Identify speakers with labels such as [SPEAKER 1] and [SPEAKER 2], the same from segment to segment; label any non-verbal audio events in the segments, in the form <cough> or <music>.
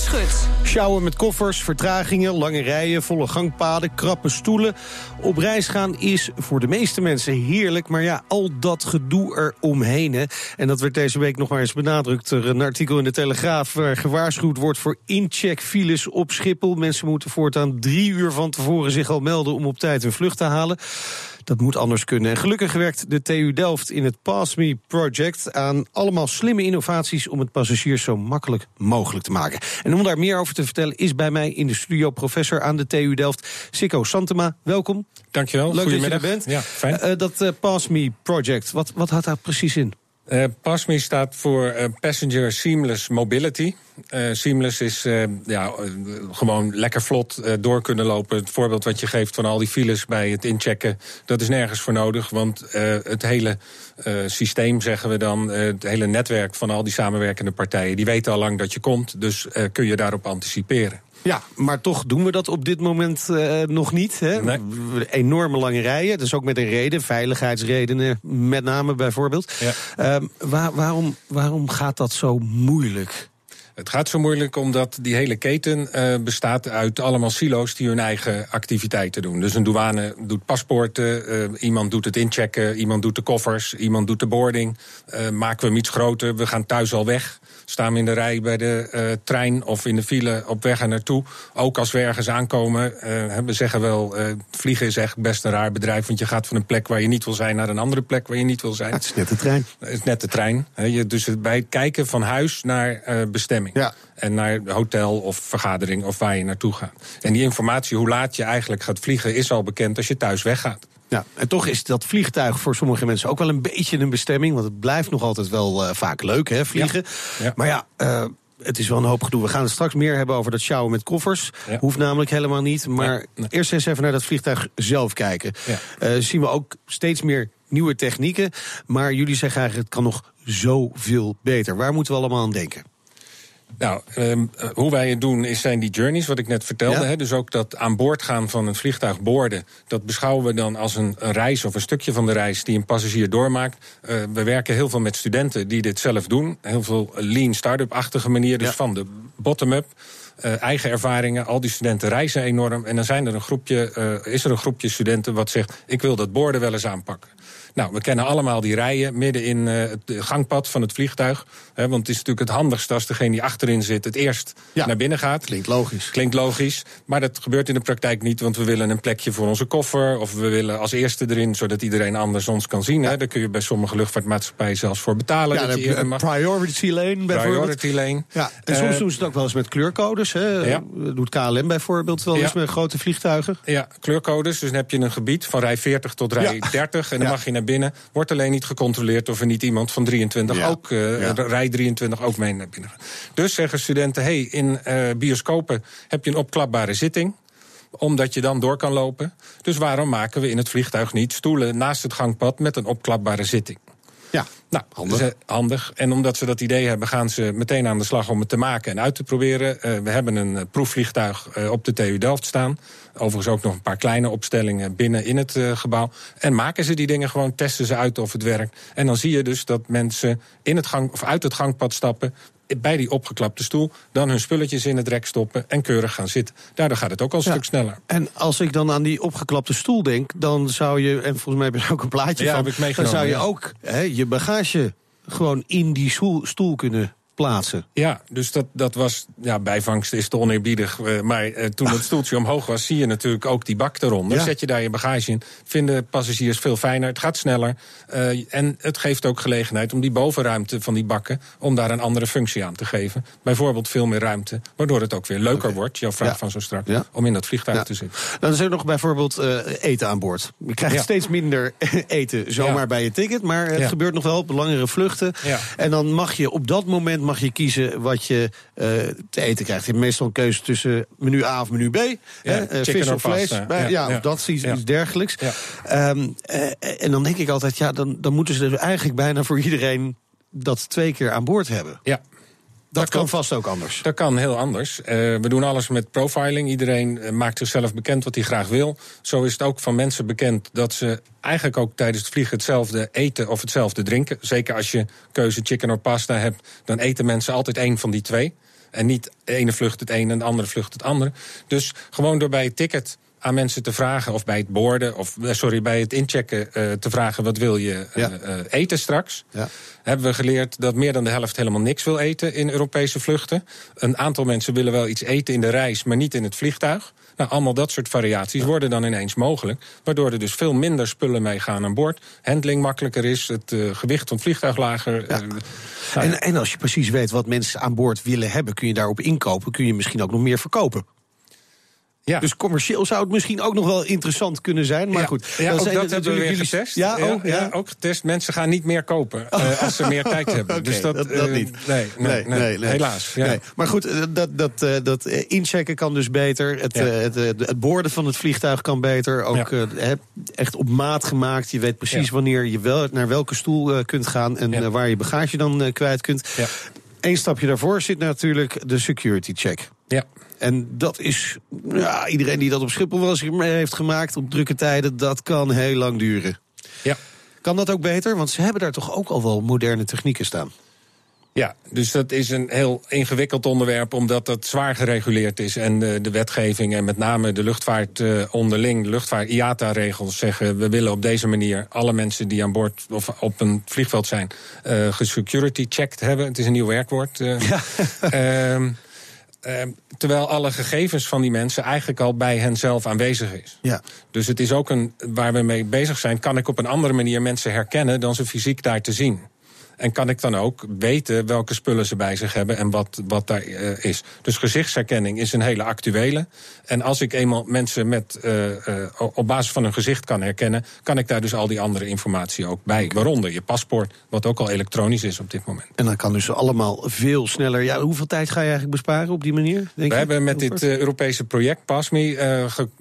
[SPEAKER 1] Schut.
[SPEAKER 2] Sjouwen met koffers, vertragingen, lange rijen, volle gangpaden, krappe stoelen. Op reis gaan is voor de meeste mensen heerlijk, maar ja, al dat gedoe eromheen. Hè. En dat werd deze week nog maar eens benadrukt. Er een artikel in de Telegraaf waar gewaarschuwd wordt voor incheckfiles op Schiphol. Mensen moeten voortaan drie uur van tevoren zich al melden om op tijd een vlucht te halen. Dat moet anders kunnen. En gelukkig werkt de TU Delft in het Pass Me Project aan allemaal slimme innovaties om het passagiers zo makkelijk mogelijk te maken. En om daar meer over te vertellen is bij mij in de studio professor aan de TU Delft, Sikko Santema. Welkom.
[SPEAKER 3] Dankjewel.
[SPEAKER 2] Leuk dat je er bent.
[SPEAKER 3] Ja, fijn.
[SPEAKER 2] Eh, dat eh, Pass Me Project, wat, wat houdt daar precies in?
[SPEAKER 3] Eh, PASMI staat voor eh, Passenger Seamless Mobility. Eh, seamless is ja, gewoon lekker vlot door kunnen lopen. Het voorbeeld wat je geeft van al die files bij het inchecken, dat is nergens voor nodig. Want het hele systeem, zeggen we dan, het hele netwerk van al die samenwerkende partijen, die weten al lang dat je komt. Dus kun je daarop anticiperen.
[SPEAKER 2] Ja, maar toch doen we dat op dit moment eh, nog niet. Hè?
[SPEAKER 3] Nee.
[SPEAKER 2] Enorme lange rijen, dus ook met een reden, veiligheidsredenen met name bijvoorbeeld.
[SPEAKER 3] Ja.
[SPEAKER 2] Ehm, waar- waarom, waarom gaat dat zo moeilijk?
[SPEAKER 3] Het gaat zo moeilijk omdat die hele keten eh, bestaat uit allemaal silo's die hun eigen activiteiten doen. Dus een douane doet paspoorten, eh, iemand doet het inchecken, iemand doet de koffers, iemand doet de boarding. Eh, maken we hem iets groter, we gaan thuis al weg. Staan we in de rij bij de trein of in de file op weg er naartoe. Ook als we ergens aankomen, we zeggen wel, vliegen is echt best een raar bedrijf. Want je gaat van een plek waar je niet wil zijn naar een andere plek waar je niet wil zijn.
[SPEAKER 2] Het is net de trein.
[SPEAKER 3] Het is net de trein. Je- Dus bij het kijken van huis naar eh, bestemming.
[SPEAKER 2] Ja.
[SPEAKER 3] En naar hotel of vergadering of waar je naartoe gaat. En die informatie, hoe laat je eigenlijk gaat vliegen, is al bekend als je thuis weggaat.
[SPEAKER 2] Ja, en toch is dat vliegtuig voor sommige mensen ook wel een beetje een bestemming. Want het blijft nog altijd wel eh, vaak leuk, hè, vliegen.
[SPEAKER 3] Ja.
[SPEAKER 2] Maar ja, eh, het is wel een hoop gedoe. We gaan het straks meer hebben over dat sjouwen met koffers.
[SPEAKER 3] Ja.
[SPEAKER 2] Hoeft namelijk helemaal niet. Maar
[SPEAKER 3] Nee, nee.
[SPEAKER 2] eerst eens even naar dat vliegtuig zelf kijken. Eh, zien we ook steeds meer nieuwe technieken. Maar jullie zeggen eigenlijk, het kan nog zoveel beter. Waar moeten we allemaal aan denken?
[SPEAKER 3] Nou, ehm, eh, hoe wij het doen is, zijn die journeys, wat ik net vertelde.
[SPEAKER 2] Ja.
[SPEAKER 3] Hè, dus ook dat aan boord gaan van een vliegtuig boorden. Dat beschouwen we dan als een, een reis of een stukje van de reis die een passagier doormaakt. Eh, we werken heel veel met studenten die dit zelf doen. Heel veel lean start-up-achtige manier. Dus
[SPEAKER 2] Ja.
[SPEAKER 3] van de bottom-up. eh, eigen ervaringen, al die studenten reizen enorm. En dan zijn er een groepje, eh, is er een groepje studenten wat zegt: Ik wil dat borden wel eens aanpakken. Nou, we kennen allemaal die rijen midden in eh, het gangpad van het vliegtuig. Hè, want het is natuurlijk het handigste als degene die achterin zit het eerst
[SPEAKER 2] Ja.
[SPEAKER 3] naar binnen gaat.
[SPEAKER 2] Klinkt logisch.
[SPEAKER 3] Klinkt logisch, maar dat gebeurt in de praktijk niet, want we willen een plekje voor onze koffer. Of we willen als eerste erin, zodat iedereen anders ons kan zien. Hè. Daar kun je bij sommige luchtvaartmaatschappijen zelfs voor betalen.
[SPEAKER 2] Ja,
[SPEAKER 3] dat je eerder
[SPEAKER 2] een
[SPEAKER 3] mag.
[SPEAKER 2] priority lane bijvoorbeeld.
[SPEAKER 3] Priority lane.
[SPEAKER 2] Ja, en soms
[SPEAKER 3] Eh,
[SPEAKER 2] doen ze het ook wel eens met kleurcodes. Hè.
[SPEAKER 3] Ja.
[SPEAKER 2] Doet KLM bijvoorbeeld wel eens met grote vliegtuigen.
[SPEAKER 3] Ja, kleurcodes. Dus dan heb je een gebied van rij 40 tot rij
[SPEAKER 2] Ja.
[SPEAKER 3] 30. En dan mag je naar binnen. Wordt alleen niet gecontroleerd of er niet iemand van 23
[SPEAKER 2] Ja.
[SPEAKER 3] ook, eh,
[SPEAKER 2] Ja.
[SPEAKER 3] rij 23 ook mee naar binnen gaat. Dus zeggen studenten: hey, in eh, bioscopen heb je een opklapbare zitting omdat je dan door kan lopen. Dus waarom maken we in het vliegtuig niet stoelen naast het gangpad met een opklapbare zitting? Nou,
[SPEAKER 2] Handig.
[SPEAKER 3] handig. En omdat ze dat idee hebben, gaan ze meteen aan de slag om het te maken en uit te proberen. Eh, we hebben een eh, proefvliegtuig eh, op de TU Delft staan. Overigens ook nog een paar kleine opstellingen binnen in het gebouw. En maken ze die dingen gewoon, testen ze uit of het werkt. En dan zie je dus dat mensen in het gang, of uit het gangpad stappen bij die opgeklapte stoel, dan hun spulletjes in het rek stoppen en keurig gaan zitten. Daardoor gaat het ook al een
[SPEAKER 2] Ja.
[SPEAKER 3] stuk sneller.
[SPEAKER 2] En als ik dan aan die opgeklapte stoel denk, dan zou je, en volgens mij heb je er ook een plaatje
[SPEAKER 3] Ja,
[SPEAKER 2] van,
[SPEAKER 3] heb ik
[SPEAKER 2] dan zou je
[SPEAKER 3] ja.
[SPEAKER 2] ook hè, je bagage gewoon in die stoel, stoel kunnen plaatsen.
[SPEAKER 3] Ja, dus dat, dat was, ja, bijvangst is te oneerbiedig. eh, maar eh, toen het stoeltje omhoog was, zie je natuurlijk ook die bak eronder.
[SPEAKER 2] Ja.
[SPEAKER 3] Zet je daar je bagage in. Vinden passagiers veel fijner, het gaat sneller. eh, en het geeft ook gelegenheid om die bovenruimte van die bakken, om daar een andere functie aan te geven. Bijvoorbeeld veel meer ruimte, waardoor het ook weer leuker wordt, jouw vraag
[SPEAKER 2] Ja.
[SPEAKER 3] van zo strak,
[SPEAKER 2] Ja.
[SPEAKER 3] om in dat vliegtuig te zitten.
[SPEAKER 2] Dan is er nog bijvoorbeeld eten aan boord. Je krijgt steeds minder <laughs> eten zomaar bij je ticket, maar het gebeurt nog wel op langere vluchten. En dan mag je op dat moment mag je kiezen wat je eh, te eten krijgt. Je hebt meestal een keuze tussen menu A of menu B. hè, eh, vis of vlees.
[SPEAKER 3] pasta.
[SPEAKER 2] ja,
[SPEAKER 3] Ja,
[SPEAKER 2] of dat is iets, dergelijks. Ehm, eh, en dan denk ik altijd, ja, dan, dan moeten ze dus eigenlijk bijna voor iedereen dat twee keer aan boord hebben.
[SPEAKER 3] Ja.
[SPEAKER 2] Dat, kan vast ook anders.
[SPEAKER 3] Dat kan heel anders. Eh, we doen alles met profiling. Iedereen eh, maakt zichzelf bekend wat hij graag wil. Zo is het ook van mensen bekend dat ze eigenlijk ook tijdens het vliegen hetzelfde eten of hetzelfde drinken. Zeker als je keuze chicken of pasta hebt, dan eten mensen altijd één van die twee. En niet de ene vlucht het ene en de andere vlucht het andere. Dus gewoon door bij het ticket aan mensen te vragen, of bij het boorden, of eh, sorry, bij het inchecken eh, te vragen: wat wil je eh,
[SPEAKER 2] Ja.
[SPEAKER 3] eten straks?
[SPEAKER 2] Ja.
[SPEAKER 3] Hebben we geleerd dat meer dan de helft helemaal niks wil eten in Europese vluchten. Een aantal mensen willen wel iets eten in de reis, maar niet in het vliegtuig. Nou, allemaal dat soort variaties worden dan ineens mogelijk. Waardoor er dus veel minder spullen meegaan aan boord. Handling makkelijker is, het gewicht van het vliegtuig lager.
[SPEAKER 2] En, en als je precies weet wat mensen aan boord willen hebben, kun je daarop inkopen. Kun je misschien ook nog meer verkopen.
[SPEAKER 3] Ja.
[SPEAKER 2] Dus commercieel zou het misschien ook nog wel interessant kunnen zijn. Maar
[SPEAKER 3] ja,
[SPEAKER 2] goed,
[SPEAKER 3] ja, ook
[SPEAKER 2] zijn
[SPEAKER 3] dat hebben we weer
[SPEAKER 2] natuurlijk jullie-
[SPEAKER 3] getest.
[SPEAKER 2] Ja, oh, ja.
[SPEAKER 3] ook getest. Mensen gaan niet meer kopen eh, als ze meer tijd <laughs> hebben. Dus dat,
[SPEAKER 2] dat, dat
[SPEAKER 3] eh,
[SPEAKER 2] niet.
[SPEAKER 3] Nee, nee, nee, helaas.
[SPEAKER 2] Nee. Maar goed, eh, dat, dat, dat inchecken kan dus beter. Het, het, het boorden van het vliegtuig kan beter. Ook echt op maat gemaakt. Je weet precies wanneer je wel, naar welke stoel kunt gaan... en waar je bagage dan kwijt kunt. Eén stapje daarvoor zit natuurlijk de security check.
[SPEAKER 3] Ja.
[SPEAKER 2] En dat is, ja, iedereen die dat op Schiphol wel eens heeft gemaakt op drukke tijden, dat kan heel lang duren.
[SPEAKER 3] Ja.
[SPEAKER 2] Kan dat ook beter? Want ze hebben daar toch ook al wel moderne technieken staan.
[SPEAKER 3] Ja, dus dat is een heel ingewikkeld onderwerp, omdat dat zwaar gereguleerd is. En de, de wetgeving en met name de luchtvaart eh, onderling, de luchtvaart IATA-regels zeggen: we willen op deze manier alle mensen die aan boord of op een vliegveld zijn, eh gesecurity checked hebben. Het is een nieuw werkwoord. eh. <laughs> Ehm, ehm, terwijl alle gegevens van die mensen eigenlijk al bij hen zelf aanwezig is.
[SPEAKER 2] Ja.
[SPEAKER 3] Dus het is ook een waar we mee bezig zijn. Kan ik op een andere manier mensen herkennen dan ze fysiek daar te zien? En kan ik dan ook weten welke spullen ze bij zich hebben en wat, wat daar eh, is. Dus gezichtsherkenning is een hele actuele. En als ik eenmaal mensen met, eh, eh, op basis van hun gezicht kan herkennen, kan ik daar dus al die andere informatie ook bij. Waaronder je paspoort, wat ook al elektronisch is op dit moment.
[SPEAKER 2] En dan kan dus allemaal veel sneller. Ja, hoeveel tijd ga je eigenlijk besparen op die manier? Denk
[SPEAKER 3] We hebben met dit Europese project PASMI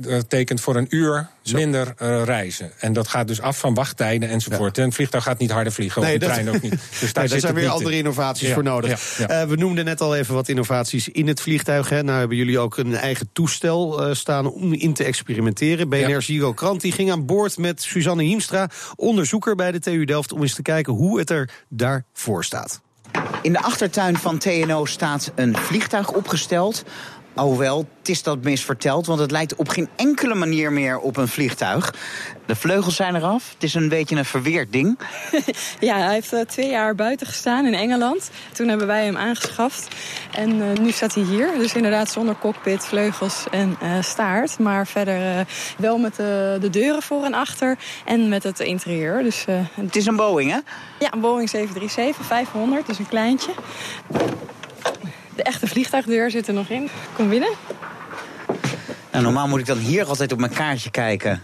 [SPEAKER 3] getekend voor een uur minder reizen. En dat gaat dus af van wachttijden enzovoort. En het vliegtuig gaat niet harder vliegen,
[SPEAKER 2] Nee,
[SPEAKER 3] of
[SPEAKER 2] dat-
[SPEAKER 3] trein ook niet. <laughs> Dus daar,
[SPEAKER 2] zijn weer andere
[SPEAKER 3] in.
[SPEAKER 2] innovaties
[SPEAKER 3] Ja,
[SPEAKER 2] voor nodig.
[SPEAKER 3] ja, ja.
[SPEAKER 2] Eh, we noemden net al even wat innovaties in het vliegtuig. Hè. Nou hebben jullie ook een eigen toestel eh, staan om in te experimenteren. BNR
[SPEAKER 3] Ja.
[SPEAKER 2] Giro Krant die ging aan boord met Suzanne Hiemstra, onderzoeker bij de TU Delft, om eens te kijken hoe het er daarvoor staat.
[SPEAKER 4] In de achtertuin van TNO staat een vliegtuig opgesteld. Alhoewel, het is dat mis verteld, want het lijkt op geen enkele manier meer op een vliegtuig. De vleugels zijn eraf. Het is een beetje een verweerd ding. <laughs>
[SPEAKER 5] Ja, hij heeft eh, twee jaar buiten gestaan in Engeland. Toen hebben wij hem aangeschaft. En eh, nu staat hij hier. Dus inderdaad zonder cockpit, vleugels en eh, staart. Maar verder wel met de, de deuren voor en achter. En met het interieur. Dus
[SPEAKER 4] Het is een Boeing, hè?
[SPEAKER 5] ja, een Boeing 737-500. Dus een kleintje. De echte vliegtuigdeur zit er nog in. Kom binnen.
[SPEAKER 4] Nou, normaal moet ik dan hier altijd op mijn kaartje kijken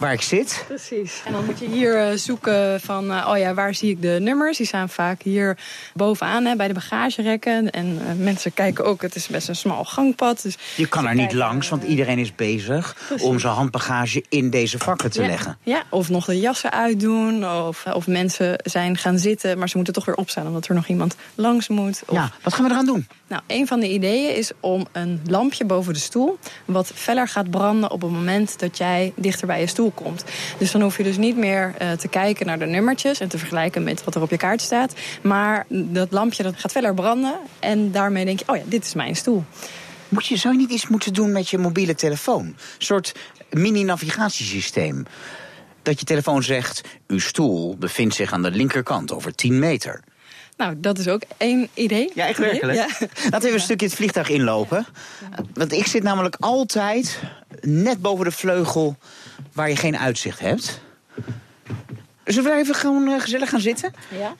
[SPEAKER 4] waar ik zit.
[SPEAKER 5] Precies. En dan moet je hier eh, zoeken van, eh, oh ja, waar zie ik de nummers? Die staan vaak hier bovenaan hè, bij de bagagerekken. En eh, mensen kijken ook, het is best een smal gangpad. Dus
[SPEAKER 4] Je kan er niet
[SPEAKER 5] kijken,
[SPEAKER 4] langs, want iedereen is bezig
[SPEAKER 5] Precies.
[SPEAKER 4] om zijn handbagage in deze vakken te
[SPEAKER 5] ja,
[SPEAKER 4] leggen.
[SPEAKER 5] Ja, of nog de jassen uitdoen. Of, of mensen zijn gaan zitten, maar ze moeten toch weer opstaan... omdat er nog iemand langs moet. Of,
[SPEAKER 4] Ja, wat gaan we eraan doen?
[SPEAKER 5] Nou, een van de ideeën is om een lampje boven de stoel... wat feller gaat branden op het moment dat jij dichter bij je stoel komt. Dus dan hoef je dus niet meer eh, te kijken naar de nummertjes... en te vergelijken met wat er op je kaart staat. Maar dat lampje dat gaat feller branden... en daarmee denk je, oh ja, dit is mijn stoel.
[SPEAKER 4] Moet je, zou je niet iets moeten doen met je mobiele telefoon? Een soort mini-navigatiesysteem. Dat je telefoon zegt, uw stoel bevindt zich aan de linkerkant over 10 meter.
[SPEAKER 5] Nou, dat is ook één idee.
[SPEAKER 4] Ja, echt werkelijk?
[SPEAKER 5] Ja.
[SPEAKER 4] Laten we even een stukje het vliegtuig inlopen. Want ik zit namelijk altijd net boven de vleugel waar je geen uitzicht hebt. Zullen we even gewoon eh, gezellig gaan zitten?
[SPEAKER 5] Ja.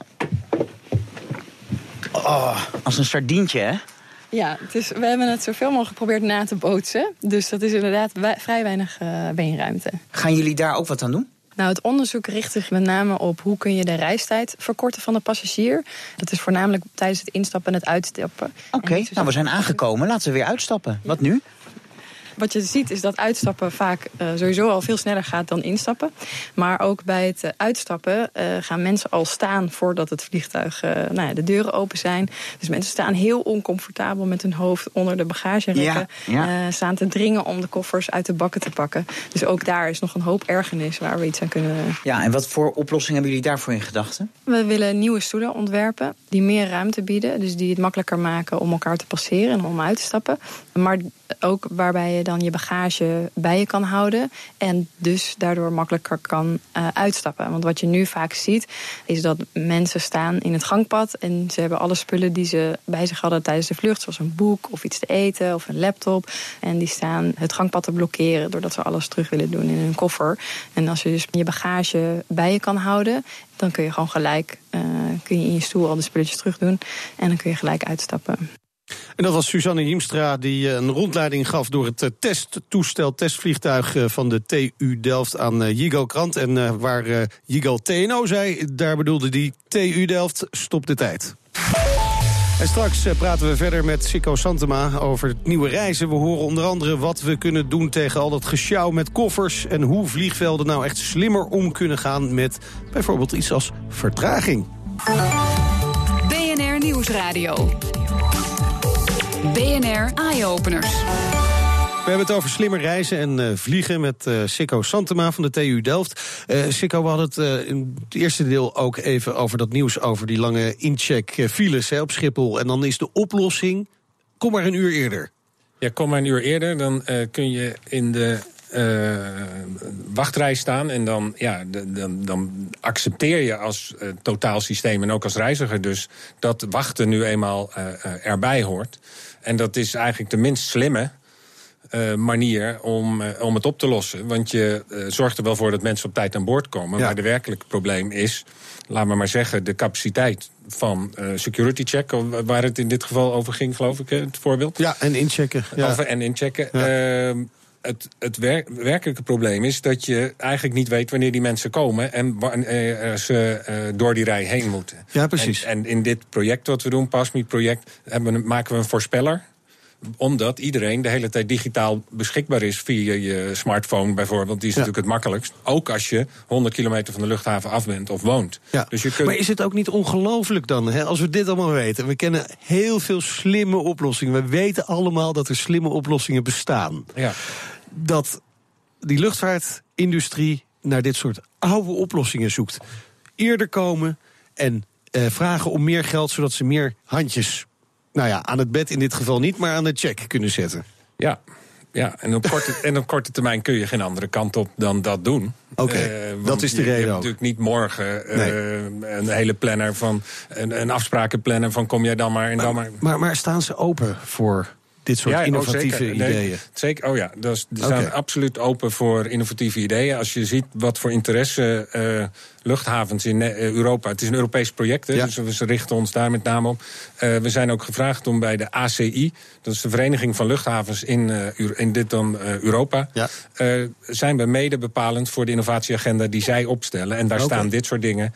[SPEAKER 4] Oh, als een sardientje, hè?
[SPEAKER 5] Ja, het is, we hebben het zoveel mogelijk geprobeerd na te bootsen. Dus dat is inderdaad vrij weinig eh, beenruimte.
[SPEAKER 4] Gaan jullie daar ook wat aan doen?
[SPEAKER 5] Nou, het onderzoek richt zich met name op hoe kun je de reistijd verkorten van de passagier. Dat is voornamelijk tijdens het instappen en het uitstappen.
[SPEAKER 4] Oké, nou we zijn aangekomen. Laten we weer uitstappen. Wat nu?
[SPEAKER 5] Wat je ziet is dat uitstappen vaak uh, sowieso al veel sneller gaat dan instappen. Maar ook bij het uh, uitstappen uh, gaan mensen al staan voordat het vliegtuig nou ja, de deuren open zijn. Dus mensen staan heel oncomfortabel met hun hoofd onder de bagagerekken. Ja, ja. staan te dringen om de koffers uit de bakken te pakken. Dus ook daar is nog een hoop ergernis waar we iets aan kunnen.
[SPEAKER 4] Ja, en wat voor oplossingen hebben jullie daarvoor in gedachten?
[SPEAKER 5] We willen nieuwe stoelen ontwerpen die meer ruimte bieden. Dus die het makkelijker maken om elkaar te passeren en om uit te stappen. Maar ook waarbij je dan je bagage bij je kan houden. En dus daardoor makkelijker kan uh, uitstappen. Want wat je nu vaak ziet, is dat mensen staan in het gangpad. En ze hebben alle spullen die ze bij zich hadden tijdens de vlucht. Zoals een boek of iets te eten of een laptop. En die staan het gangpad te blokkeren. Doordat ze alles terug willen doen in hun koffer. En als je dus je bagage bij je kan houden. Dan kun je gewoon gelijk uh, kun je in je stoel al de spulletjes terug doen. En dan kun je gelijk uitstappen.
[SPEAKER 2] En dat was Suzanne Hiemstra die eh, een rondleiding gaf door het eh, testtoestel, testvliegtuig eh, van de TU Delft aan Jigo Krant. En waar Jigo TNO zei, daar bedoelde die TU Delft, stop de tijd. En straks praten we verder met Sico Santema over nieuwe reizen. We horen onder andere wat we kunnen doen tegen al dat gesjouw met koffers... en hoe vliegvelden nou echt slimmer om kunnen gaan met bijvoorbeeld iets als vertraging.
[SPEAKER 1] BNR Nieuwsradio. BNR Eye-Openers.
[SPEAKER 2] We hebben het over slimmer reizen en uh, vliegen met uh, Sikko Santema van de TU Delft. Uh, Sikko, we hadden het in het eerste deel ook even over dat nieuws over die lange incheck files hè, op Schiphol. En dan is de oplossing, kom maar een uur eerder.
[SPEAKER 3] Ja, kom maar een uur eerder. Dan kun je in de uh, wachtrij staan. En dan, ja, dan, dan accepteer je als uh, totaalsysteem en ook als reiziger dus dat wachten nu eenmaal uh, erbij hoort. En dat is eigenlijk de minst slimme uh, manier om, uh, om het op te lossen. Want je uh, zorgt er wel voor dat mensen op tijd aan boord komen. Ja. Maar de werkelijke probleem is, laat me maar zeggen, de capaciteit van security check. Waar het in dit geval over ging, geloof ik, het voorbeeld.
[SPEAKER 2] Ja, en inchecken. Ja.
[SPEAKER 3] Over en inchecken. Ja. Het, het wer werkelijke probleem is dat je eigenlijk niet weet wanneer die mensen komen en wanneer ze uh, door die rij heen moeten.
[SPEAKER 2] Ja, precies.
[SPEAKER 3] En, en in dit project wat we doen, PASMI project, hebben, maken we een voorspeller omdat iedereen de hele tijd digitaal beschikbaar is via je smartphone bijvoorbeeld. Die is ja. natuurlijk het makkelijkst. Ook als je 100 kilometer van de luchthaven af bent of woont.
[SPEAKER 2] Ja. Dus je kunt... Maar is het ook niet ongelooflijk dan, hè, als we dit allemaal weten? We kennen heel veel slimme oplossingen. We weten allemaal dat er slimme oplossingen bestaan.
[SPEAKER 3] Ja.
[SPEAKER 2] Dat die luchtvaartindustrie naar dit soort oude oplossingen zoekt. Eerder komen en uh, vragen om meer geld, zodat ze meer handjes nou ja, aan het bed in dit geval niet, maar aan de check kunnen zetten.
[SPEAKER 3] Ja, ja, en op, korte, <laughs> en op korte termijn kun je geen andere kant op dan dat doen.
[SPEAKER 2] Oké, okay, uh, dat is de reden. Je
[SPEAKER 3] hebt natuurlijk niet morgen uh, nee. een hele planner van. Een, een afsprakenplanner van kom jij dan maar en
[SPEAKER 2] maar,
[SPEAKER 3] dan maar.
[SPEAKER 2] Maar, maar staan ze open voor dit soort ja, innovatieve
[SPEAKER 3] oh,
[SPEAKER 2] ideeën.
[SPEAKER 3] Nee, zeker, oh ja, dus, die staan okay. absoluut open voor innovatieve ideeën. Als je ziet wat voor interesse uh, luchthavens in Europa. Het is een Europees project, hè, ja. dus we richten ons daar met name op. Uh, we zijn ook gevraagd om bij de ACI, dat is de Vereniging van Luchthavens in, uh, in dit dan Europa,
[SPEAKER 2] ja.
[SPEAKER 3] zijn we mede bepalend voor de innovatieagenda die zij opstellen. En daar okay. staan dit soort dingen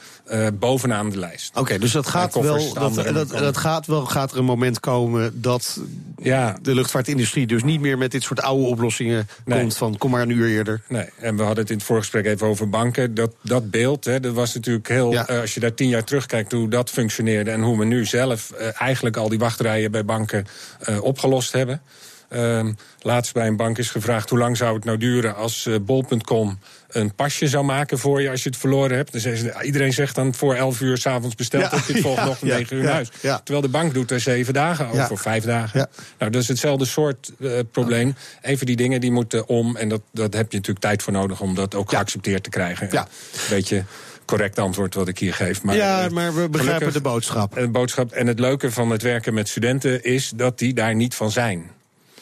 [SPEAKER 3] bovenaan de lijst.
[SPEAKER 2] Oké, okay, dus dat gaat wel, dat, dat, dat, gaat wel, gaat er een moment komen dat
[SPEAKER 3] ja.
[SPEAKER 2] De luchtvaartindustrie dus niet meer met dit soort oude oplossingen nee. komt van kom maar een uur eerder.
[SPEAKER 3] Nee, en we hadden het in het voorgesprek even over banken. Dat, dat beeld, hè, dat was natuurlijk heel. Ja. Uh, als je daar tien jaar terugkijkt hoe dat functioneerde en hoe we nu zelf uh, eigenlijk al die wachtrijen bij banken uh, opgelost hebben. Um, laatst bij een bank is gevraagd hoe lang zou het nou duren als uh, bol.com een pasje zou maken voor je als je het verloren hebt. Dan ze, iedereen zegt dan voor 11 uur s'avonds besteld ja, dat je het volgende ochtend ja, 9 uur huis. Terwijl de bank doet er zeven dagen over, of vijf dagen. Nou, dat is hetzelfde soort uh, probleem. Even die dingen die moeten om. En dat, dat heb je natuurlijk tijd voor nodig om dat ook geaccepteerd te krijgen.
[SPEAKER 2] Ja.
[SPEAKER 3] Beetje correct antwoord wat ik hier geef. Maar,
[SPEAKER 2] ja, maar we begrijpen de boodschap.
[SPEAKER 3] De boodschap. En het leuke van het werken met studenten is dat die daar niet van zijn.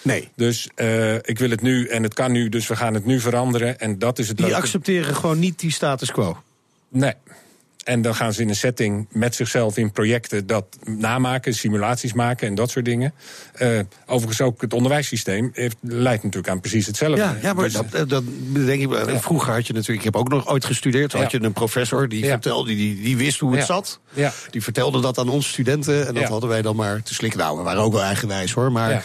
[SPEAKER 2] Nee.
[SPEAKER 3] Dus uh, ik wil het nu en het kan nu, dus we gaan het nu veranderen. En dat is het
[SPEAKER 2] Die
[SPEAKER 3] leuke.
[SPEAKER 2] accepteren gewoon niet die status quo?
[SPEAKER 3] Nee. En dan gaan ze in een setting met zichzelf in projecten dat namaken, simulaties maken en dat soort dingen. Uh, overigens ook het onderwijssysteem heeft, leidt natuurlijk aan precies hetzelfde.
[SPEAKER 2] Ja, ja maar dus, dat, dat denk ik. Ja. Vroeger had je natuurlijk, ik heb ook nog ooit gestudeerd, had ja. je een professor die vertelde, die, die wist hoe het zat. Die vertelde dat aan onze studenten en dat hadden wij dan maar te slikken. Nou, we waren ook wel eigenwijs hoor, maar.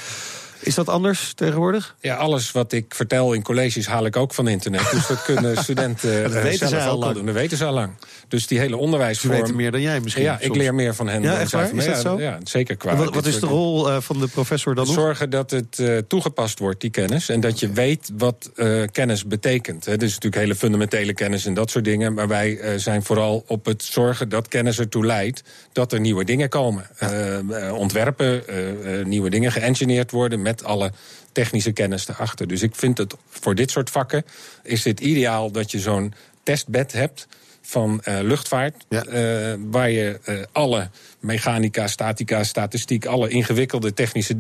[SPEAKER 2] Is dat anders tegenwoordig?
[SPEAKER 3] Ja, alles wat ik vertel in colleges haal ik ook van internet. Dus dat kunnen <laughs> studenten
[SPEAKER 2] dat
[SPEAKER 3] uh,
[SPEAKER 2] weten
[SPEAKER 3] zelf
[SPEAKER 2] ze al lang.
[SPEAKER 3] doen. Dat weten ze al lang. Dus die hele
[SPEAKER 2] Ze
[SPEAKER 3] onderwijsvorm...
[SPEAKER 2] weten meer dan jij misschien.
[SPEAKER 3] Ja, ik leer meer van hen
[SPEAKER 2] Ja,
[SPEAKER 3] dan
[SPEAKER 2] echt
[SPEAKER 3] zij
[SPEAKER 2] waar?
[SPEAKER 3] van
[SPEAKER 2] Is
[SPEAKER 3] mij.
[SPEAKER 2] dat
[SPEAKER 3] Ja,
[SPEAKER 2] zo?
[SPEAKER 3] Ja, zeker qua.
[SPEAKER 2] Wat, wat is de rol eh, van de professor dan?
[SPEAKER 3] Zorgen dat het eh, toegepast wordt, die kennis. En dat je weet wat eh, kennis betekent. Hè. Dus natuurlijk hele fundamentele kennis en dat soort dingen. Maar wij eh, zijn vooral op het zorgen dat kennis ertoe leidt dat er nieuwe dingen komen. Eh, eh, ontwerpen, eh, eh, nieuwe dingen geëngineerd worden met alle technische kennis erachter. Dus ik vind het voor dit soort vakken is het ideaal dat je zo'n testbed hebt van eh, luchtvaart.
[SPEAKER 2] Ja.
[SPEAKER 3] eh, waar je eh, alle mechanica, statica, statistiek, alle ingewikkelde technische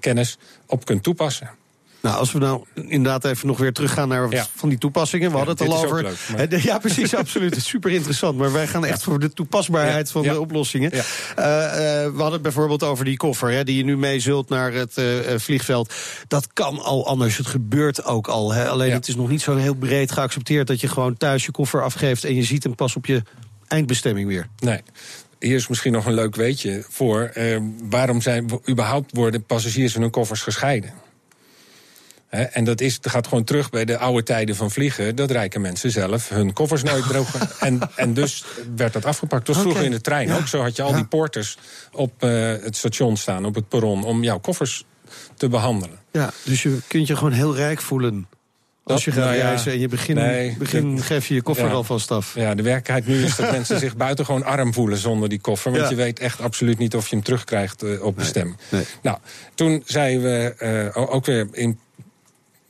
[SPEAKER 3] kennis op kunt toepassen.
[SPEAKER 2] Nou, als we nou inderdaad even nog weer teruggaan naar
[SPEAKER 3] Ja.
[SPEAKER 2] van die toepassingen. We
[SPEAKER 3] Ja,
[SPEAKER 2] hadden het al over.
[SPEAKER 3] leuk, maar-
[SPEAKER 2] Hè, <laughs> de- Ja, precies, absoluut. Super interessant. Maar wij gaan echt voor de toepasbaarheid van de oplossingen. Eh, eh, we hadden het bijvoorbeeld over die koffer hè, die je nu mee zult naar het eh, vliegveld. Dat kan al anders. Het gebeurt ook al. Hè. Alleen het is nog niet zo heel breed geaccepteerd dat je gewoon thuis je koffer afgeeft en je ziet hem pas op je eindbestemming weer.
[SPEAKER 3] Nee. Hier is misschien nog een leuk weetje voor. Eh, waarom zijn überhaupt worden passagiers en hun koffers gescheiden? En dat, is, dat gaat gewoon terug bij de oude tijden van vliegen. Dat rijke mensen zelf hun koffers nooit <laughs> drogen. en, en dus werd dat afgepakt. Dat was vroeger in de trein
[SPEAKER 2] Ja.
[SPEAKER 3] ook. Zo had je al
[SPEAKER 2] Ja.
[SPEAKER 3] die porters op eh, het station staan, op het perron... om jouw koffers te behandelen.
[SPEAKER 2] Ja, dus je kunt je gewoon heel rijk voelen. Als je gaat
[SPEAKER 3] nou ja,
[SPEAKER 2] reizen en je begin,
[SPEAKER 3] nee,
[SPEAKER 2] begin geef je je koffer
[SPEAKER 3] ja.
[SPEAKER 2] alvast af.
[SPEAKER 3] Ja, de werkelijkheid nu is dat mensen zich buitengewoon arm voelen zonder die koffer. Want
[SPEAKER 2] Ja.
[SPEAKER 3] je weet echt absoluut niet of je hem terugkrijgt eh, op bestemming.
[SPEAKER 2] nee.
[SPEAKER 3] Nou, toen zeiden we eh, ook weer in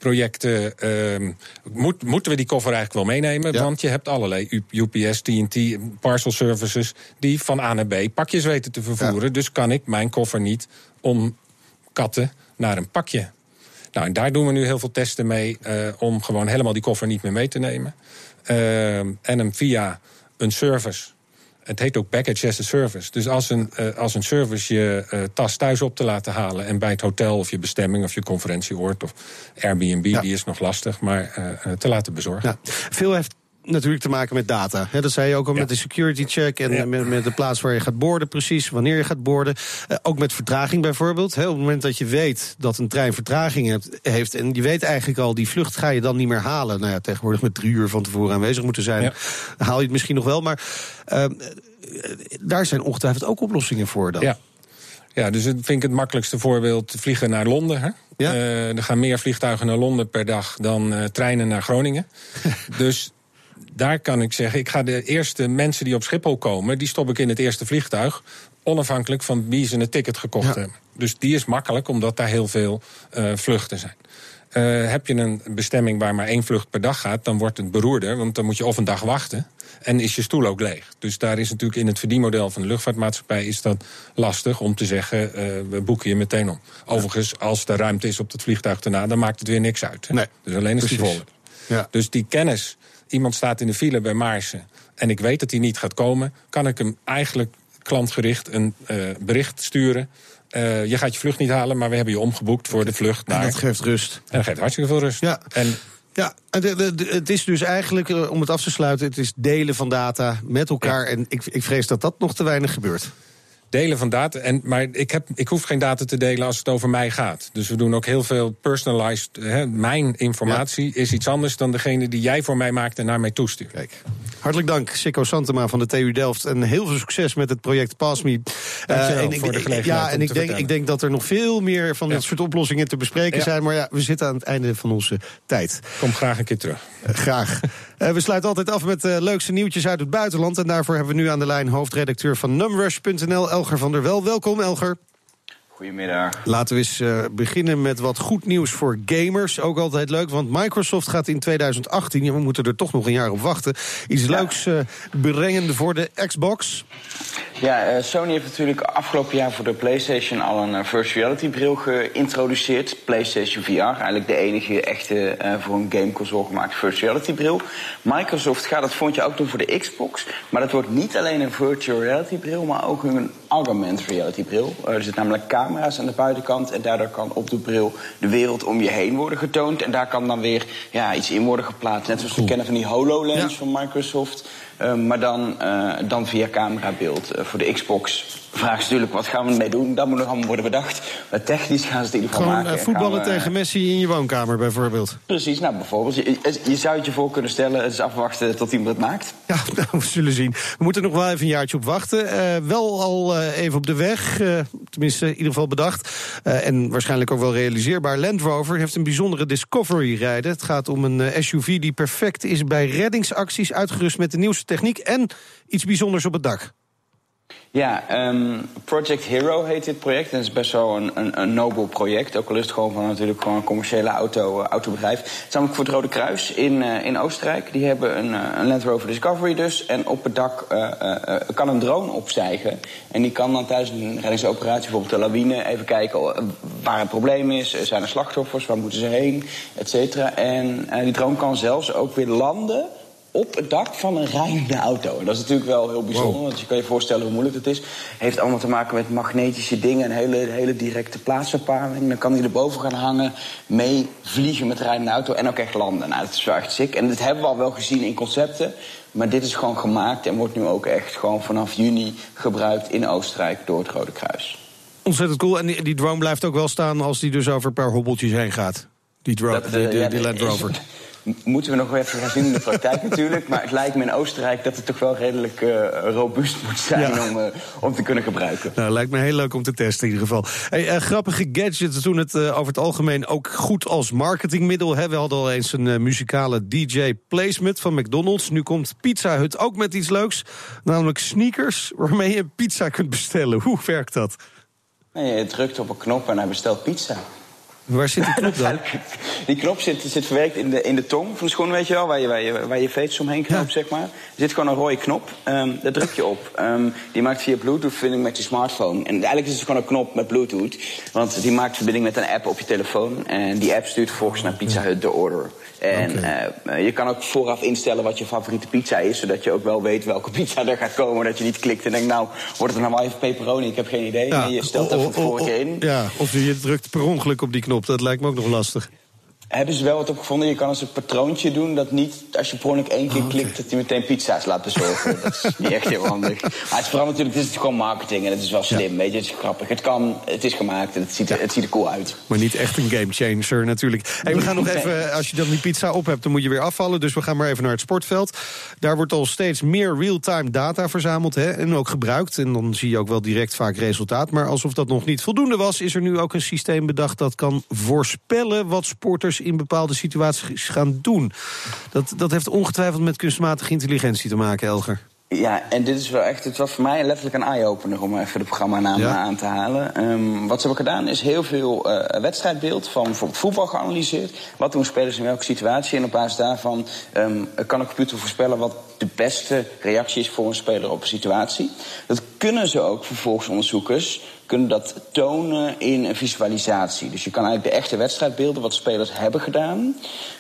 [SPEAKER 3] projecten... ehm, moet, moeten we die koffer eigenlijk wel meenemen?
[SPEAKER 2] Ja.
[SPEAKER 3] Want je hebt allerlei UPS, TNT, parcel services... die van A naar B pakjes weten te vervoeren. Dus kan ik mijn koffer niet omkatten naar een pakje. Nou, en daar doen we nu heel veel testen mee... eh, om gewoon helemaal die koffer niet meer mee te nemen. Ehm, en hem via een service... Het heet ook package as a service. Dus als een, eh, als een service je eh, tas thuis op te laten halen... en bij het hotel of je bestemming of je conferentieoord... of Airbnb,
[SPEAKER 2] Ja.
[SPEAKER 3] die is nog lastig, maar eh, te laten bezorgen.
[SPEAKER 2] Ja. Veel heeft natuurlijk te maken met data. Hè, dat zei je ook al
[SPEAKER 3] Ja.
[SPEAKER 2] met de security check en
[SPEAKER 3] Ja.
[SPEAKER 2] met, met de plaats waar je gaat boorden, precies, wanneer je gaat boorden. Eh, ook met vertraging bijvoorbeeld. Hè, op het moment dat je weet dat een trein vertraging hebt, heeft en je weet eigenlijk al, die vlucht ga je dan niet meer halen. Nou ja, tegenwoordig met drie uur van tevoren aanwezig moeten zijn,
[SPEAKER 3] Ja.
[SPEAKER 2] haal je het misschien nog wel. Maar eh, eh, daar zijn ongetwijfeld ook oplossingen voor dan.
[SPEAKER 3] Ja. Ja, dus vind ik het makkelijkste voorbeeld vliegen naar Londen. Hè?
[SPEAKER 2] Ja.
[SPEAKER 3] Eh, er gaan meer vliegtuigen naar Londen per dag dan treinen naar Groningen. <laughs> dus daar kan ik zeggen, ik ga de eerste mensen die op Schiphol komen... die stop ik in het eerste vliegtuig, onafhankelijk van wie ze een ticket gekocht
[SPEAKER 2] Ja.
[SPEAKER 3] hebben. Dus die is makkelijk, omdat daar heel veel eh, vluchten zijn. Eh, heb je een bestemming waar maar één vlucht per dag gaat, dan wordt het beroerder, want dan moet je of een dag wachten en is je stoel ook leeg. Dus daar is natuurlijk in het verdienmodel van de luchtvaartmaatschappij is dat lastig om te zeggen, eh, we boeken je meteen om. Overigens, als er ruimte is op het vliegtuig daarna, dan maakt het weer niks uit. Hè?
[SPEAKER 2] Nee,
[SPEAKER 3] dus alleen als die vol is.
[SPEAKER 2] Ja.
[SPEAKER 3] Dus die kennis, iemand staat in de file bij Maarsen en ik weet dat hij niet gaat komen, kan ik hem eigenlijk klantgericht een eh, bericht sturen. Eh, je gaat je vlucht niet halen, maar we hebben je omgeboekt voor de vlucht
[SPEAKER 2] En
[SPEAKER 3] naar.
[SPEAKER 2] dat geeft rust.
[SPEAKER 3] En dat geeft hartstikke veel rust.
[SPEAKER 2] Ja.
[SPEAKER 3] En
[SPEAKER 2] Ja, het is dus eigenlijk, eh, om het af te sluiten, het is delen van data met elkaar. En ik, ik vrees dat dat nog te weinig gebeurt.
[SPEAKER 3] Delen van data. En, maar ik, heb, ik hoef geen data te delen als het over mij gaat. Dus we doen ook heel veel personalized. Hè, mijn informatie is iets anders dan degene die jij voor mij maakt en naar mij toestuurt.
[SPEAKER 2] Kijk. Hartelijk dank, Sikko Santema van de TU Delft. En heel veel succes met het project PassMe.
[SPEAKER 3] Dankjewel
[SPEAKER 2] en ik,
[SPEAKER 3] voor de gelegenheid
[SPEAKER 2] Ja,
[SPEAKER 3] om
[SPEAKER 2] en ik denk,
[SPEAKER 3] vertellen.
[SPEAKER 2] ik denk dat er nog veel meer van
[SPEAKER 3] Ja.
[SPEAKER 2] dit soort oplossingen te bespreken
[SPEAKER 3] Ja.
[SPEAKER 2] zijn. Maar ja, we zitten aan het einde van onze tijd.
[SPEAKER 3] Kom graag een keer terug.
[SPEAKER 2] Eh, graag. Eh, we sluiten altijd af met de leukste nieuwtjes uit het buitenland. En daarvoor hebben we nu aan de lijn hoofdredacteur van numrush.nl, Elger van der Wel. Welkom, Elger.
[SPEAKER 6] Goedemiddag.
[SPEAKER 2] Laten we eens eh, beginnen met wat goed nieuws voor gamers. Ook altijd leuk, want Microsoft gaat in 2018... ja, we moeten er toch nog een jaar op wachten... iets leuks brengen voor de Xbox.
[SPEAKER 6] Ja, eh, Sony heeft natuurlijk afgelopen jaar voor de PlayStation al een eh, virtual reality bril geïntroduceerd. PlayStation VR, eigenlijk de enige echte eh, voor een gameconsole gemaakte virtual reality bril. Microsoft gaat dat jaar ook doen voor de Xbox. Maar dat wordt niet alleen een virtual reality bril, maar ook een augmented reality bril. Er zitten namelijk camera's aan de buitenkant en daardoor kan op de bril de wereld om je heen worden getoond. En daar kan dan weer ja, iets in worden geplaatst. Net zoals we kennen van die HoloLens
[SPEAKER 2] Ja.
[SPEAKER 6] van Microsoft. Maar dan, dan via camerabeeld. Eh, voor de Xbox vraag is natuurlijk, wat gaan we ermee doen? Dat moet nog allemaal worden bedacht. Maar technisch gaan ze het in ieder geval
[SPEAKER 2] Gewoon
[SPEAKER 6] maken.
[SPEAKER 2] eh,
[SPEAKER 6] En
[SPEAKER 2] voetballen
[SPEAKER 6] we-
[SPEAKER 2] tegen Messi in je woonkamer bijvoorbeeld.
[SPEAKER 6] Precies, nou bijvoorbeeld. Je, je zou het je voor kunnen stellen, het is afwachten tot iemand het maakt. <laughs>
[SPEAKER 2] Ja, nou, we zullen zien. We moeten nog wel even een jaartje op wachten. Eh, wel al even op de weg, tenminste in ieder geval bedacht. En waarschijnlijk ook wel realiseerbaar. Land Rover heeft een bijzondere Discovery rijden. Het gaat om een SUV die perfect is bij reddingsacties... uitgerust met de nieuwste techniek en iets bijzonders op het dak.
[SPEAKER 6] Ja, ehm, Project Hero heet dit project. En het is best wel een, een, een nobel project. Ook al is het gewoon van natuurlijk gewoon een commerciële auto, eh, autobedrijf. Het is namelijk voor het Rode Kruis in, eh, in Oostenrijk. Die hebben een, eh, een Land Rover Discovery dus. En op het dak kan een drone opstijgen. En die kan dan tijdens een reddingsoperatie, bijvoorbeeld de lawine... even kijken eh, waar het probleem is. Zijn er slachtoffers? Waar moeten ze heen? Et cetera. En die drone kan zelfs ook weer landen op het dak van een rijdende auto. En dat is natuurlijk wel heel bijzonder, want je kan je voorstellen hoe moeilijk het is. Heeft allemaal te maken met magnetische dingen, een hele, hele directe plaatsbepaling. Dan kan hij erboven gaan hangen, mee vliegen met de rijdende auto en ook echt landen. Nou, dat is wel echt sick. En dat hebben we al wel gezien in concepten. Maar dit is gewoon gemaakt en wordt nu ook echt gewoon vanaf juni gebruikt in Oostenrijk door het Rode Kruis.
[SPEAKER 2] Ontzettend cool. En die, die drone blijft ook wel staan als die dus over een paar hobbeltjes heen gaat. Die, drone, die,
[SPEAKER 6] eh,
[SPEAKER 2] die, Land Rover. <laughs>
[SPEAKER 6] Moeten we nog wel even gaan zien in de praktijk <laughs> natuurlijk. Maar het lijkt me in Oostenrijk dat het toch wel redelijk eh, robuust moet zijn
[SPEAKER 2] Ja.
[SPEAKER 6] om, eh, om te kunnen gebruiken.
[SPEAKER 2] Nou, lijkt me heel leuk om te testen in ieder geval. Hey, eh, grappige gadgets doen het over het algemeen ook goed als marketingmiddel. Hè. We hadden al eens een muzikale DJ-placement van McDonald's. Nu komt Pizza Hut ook met iets leuks. Namelijk sneakers waarmee je pizza kunt bestellen. Hoe werkt dat?
[SPEAKER 6] Nee, je drukt op een knop en hij bestelt pizza.
[SPEAKER 2] Waar zit die knop dan? <laughs>
[SPEAKER 6] Die knop zit, zit verwerkt in de, in de tong van de schoen, weet je wel, waar je, waar je, waar je veters omheen knoopt,
[SPEAKER 2] Ja.
[SPEAKER 6] zeg maar. Er zit gewoon een rode knop, ehm, daar druk je op. Ehm, die maakt via Bluetooth verbinding met je smartphone. En eigenlijk is het gewoon een knop met Bluetooth, want die maakt verbinding met een app op je telefoon. En die app stuurt vervolgens naar Pizza Hut de order. En
[SPEAKER 2] Oké.
[SPEAKER 6] eh, je kan ook vooraf instellen wat je favoriete pizza is, zodat je ook wel weet welke pizza er gaat komen. Dat je niet klikt en denkt, nou, wordt het nou wel even pepperoni? Ik heb geen idee. Je stelt dat van tevoren in.
[SPEAKER 2] Ja, of je drukt per ongeluk op die knop. Dat lijkt me ook nog lastig.
[SPEAKER 6] Hebben ze wel wat op gevonden? Je kan als een patroontje doen dat niet, als je per ongeluk één keer klikt, dat hij meteen pizza's laat bezorgen. dat is niet echt heel handig. Maar het is vooral natuurlijk, dit is gewoon marketing en het is wel slim, weet je, het is grappig. Het kan, het is gemaakt en het ziet er, het ziet er cool uit.
[SPEAKER 2] Maar niet echt een gamechanger natuurlijk. Hey, we gaan nog <laughs> even, als je dan die pizza op hebt, dan moet je weer afvallen. Dus we gaan maar even naar het sportveld. Daar wordt al steeds meer real-time data verzameld hè, en ook gebruikt. En dan zie je ook wel direct vaak resultaat. Maar alsof dat nog niet voldoende was, is er nu ook een systeem bedacht dat kan voorspellen wat sporters in bepaalde situaties gaan doen. Dat, dat heeft ongetwijfeld met kunstmatige intelligentie te maken, Elger.
[SPEAKER 6] Ja, en dit is wel echt, het was voor mij letterlijk een eye-opener om even de programmanaam
[SPEAKER 2] Ja.
[SPEAKER 6] aan te halen. Ehm, wat ze hebben gedaan is heel veel eh, wedstrijdbeeld van bijvoorbeeld voetbal geanalyseerd. Wat doen spelers in welke situatie? En op basis daarvan ehm, kan een computer voorspellen wat de beste reactie is voor een speler op een situatie. Dat kunnen ze ook vervolgens onderzoekers kunnen dat tonen in een visualisatie. Dus je kan eigenlijk de echte wedstrijdbeelden, wat spelers hebben gedaan,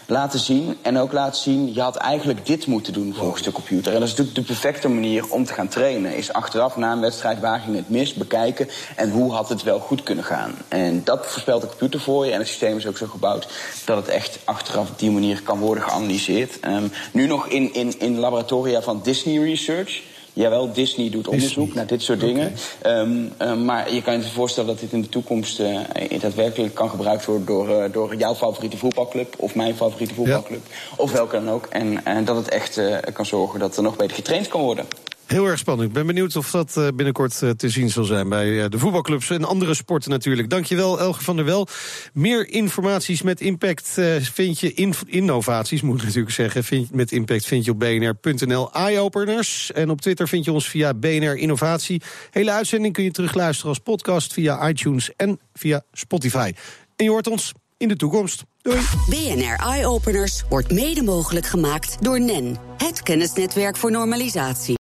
[SPEAKER 6] laten zien. En ook laten zien, je had eigenlijk dit moeten doen volgens de computer. En dat is natuurlijk de perfecte manier om te gaan trainen. Is achteraf na een wedstrijd waar ging het mis, bekijken. En hoe had het wel goed kunnen gaan. En dat voorspelt de computer voor je. En het systeem is ook zo gebouwd dat het echt achteraf op die manier kan worden geanalyseerd. Ehm, nu nog in, in, in laboratoria van Disney Research. Jawel, Disney doet onderzoek naar dit soort dingen. Ehm, ehm, maar je kan je voorstellen dat dit in de toekomst eh, daadwerkelijk kan gebruikt worden door, eh, door jouw favoriete voetbalclub of mijn favoriete voetbalclub. Of welke dan ook. En, en dat het echt eh, kan zorgen dat er nog beter getraind kan worden.
[SPEAKER 2] Heel erg spannend. Ik ben benieuwd of dat eh, binnenkort eh, te zien zal zijn bij eh, de voetbalclubs en andere sporten natuurlijk. Dankjewel, Elge van der Wel. Meer informaties met impact vind je, in, innovaties moet ik natuurlijk zeggen, vind, met impact vind je op bnr.nl eye-openers. En op Twitter vind je ons via BNR Innovatie. Hele uitzending kun je terugluisteren als podcast via iTunes en via Spotify. En je hoort ons in de toekomst. Doei!
[SPEAKER 7] BNR Eye Openers wordt mede mogelijk gemaakt door NEN, het kennisnetwerk voor normalisatie.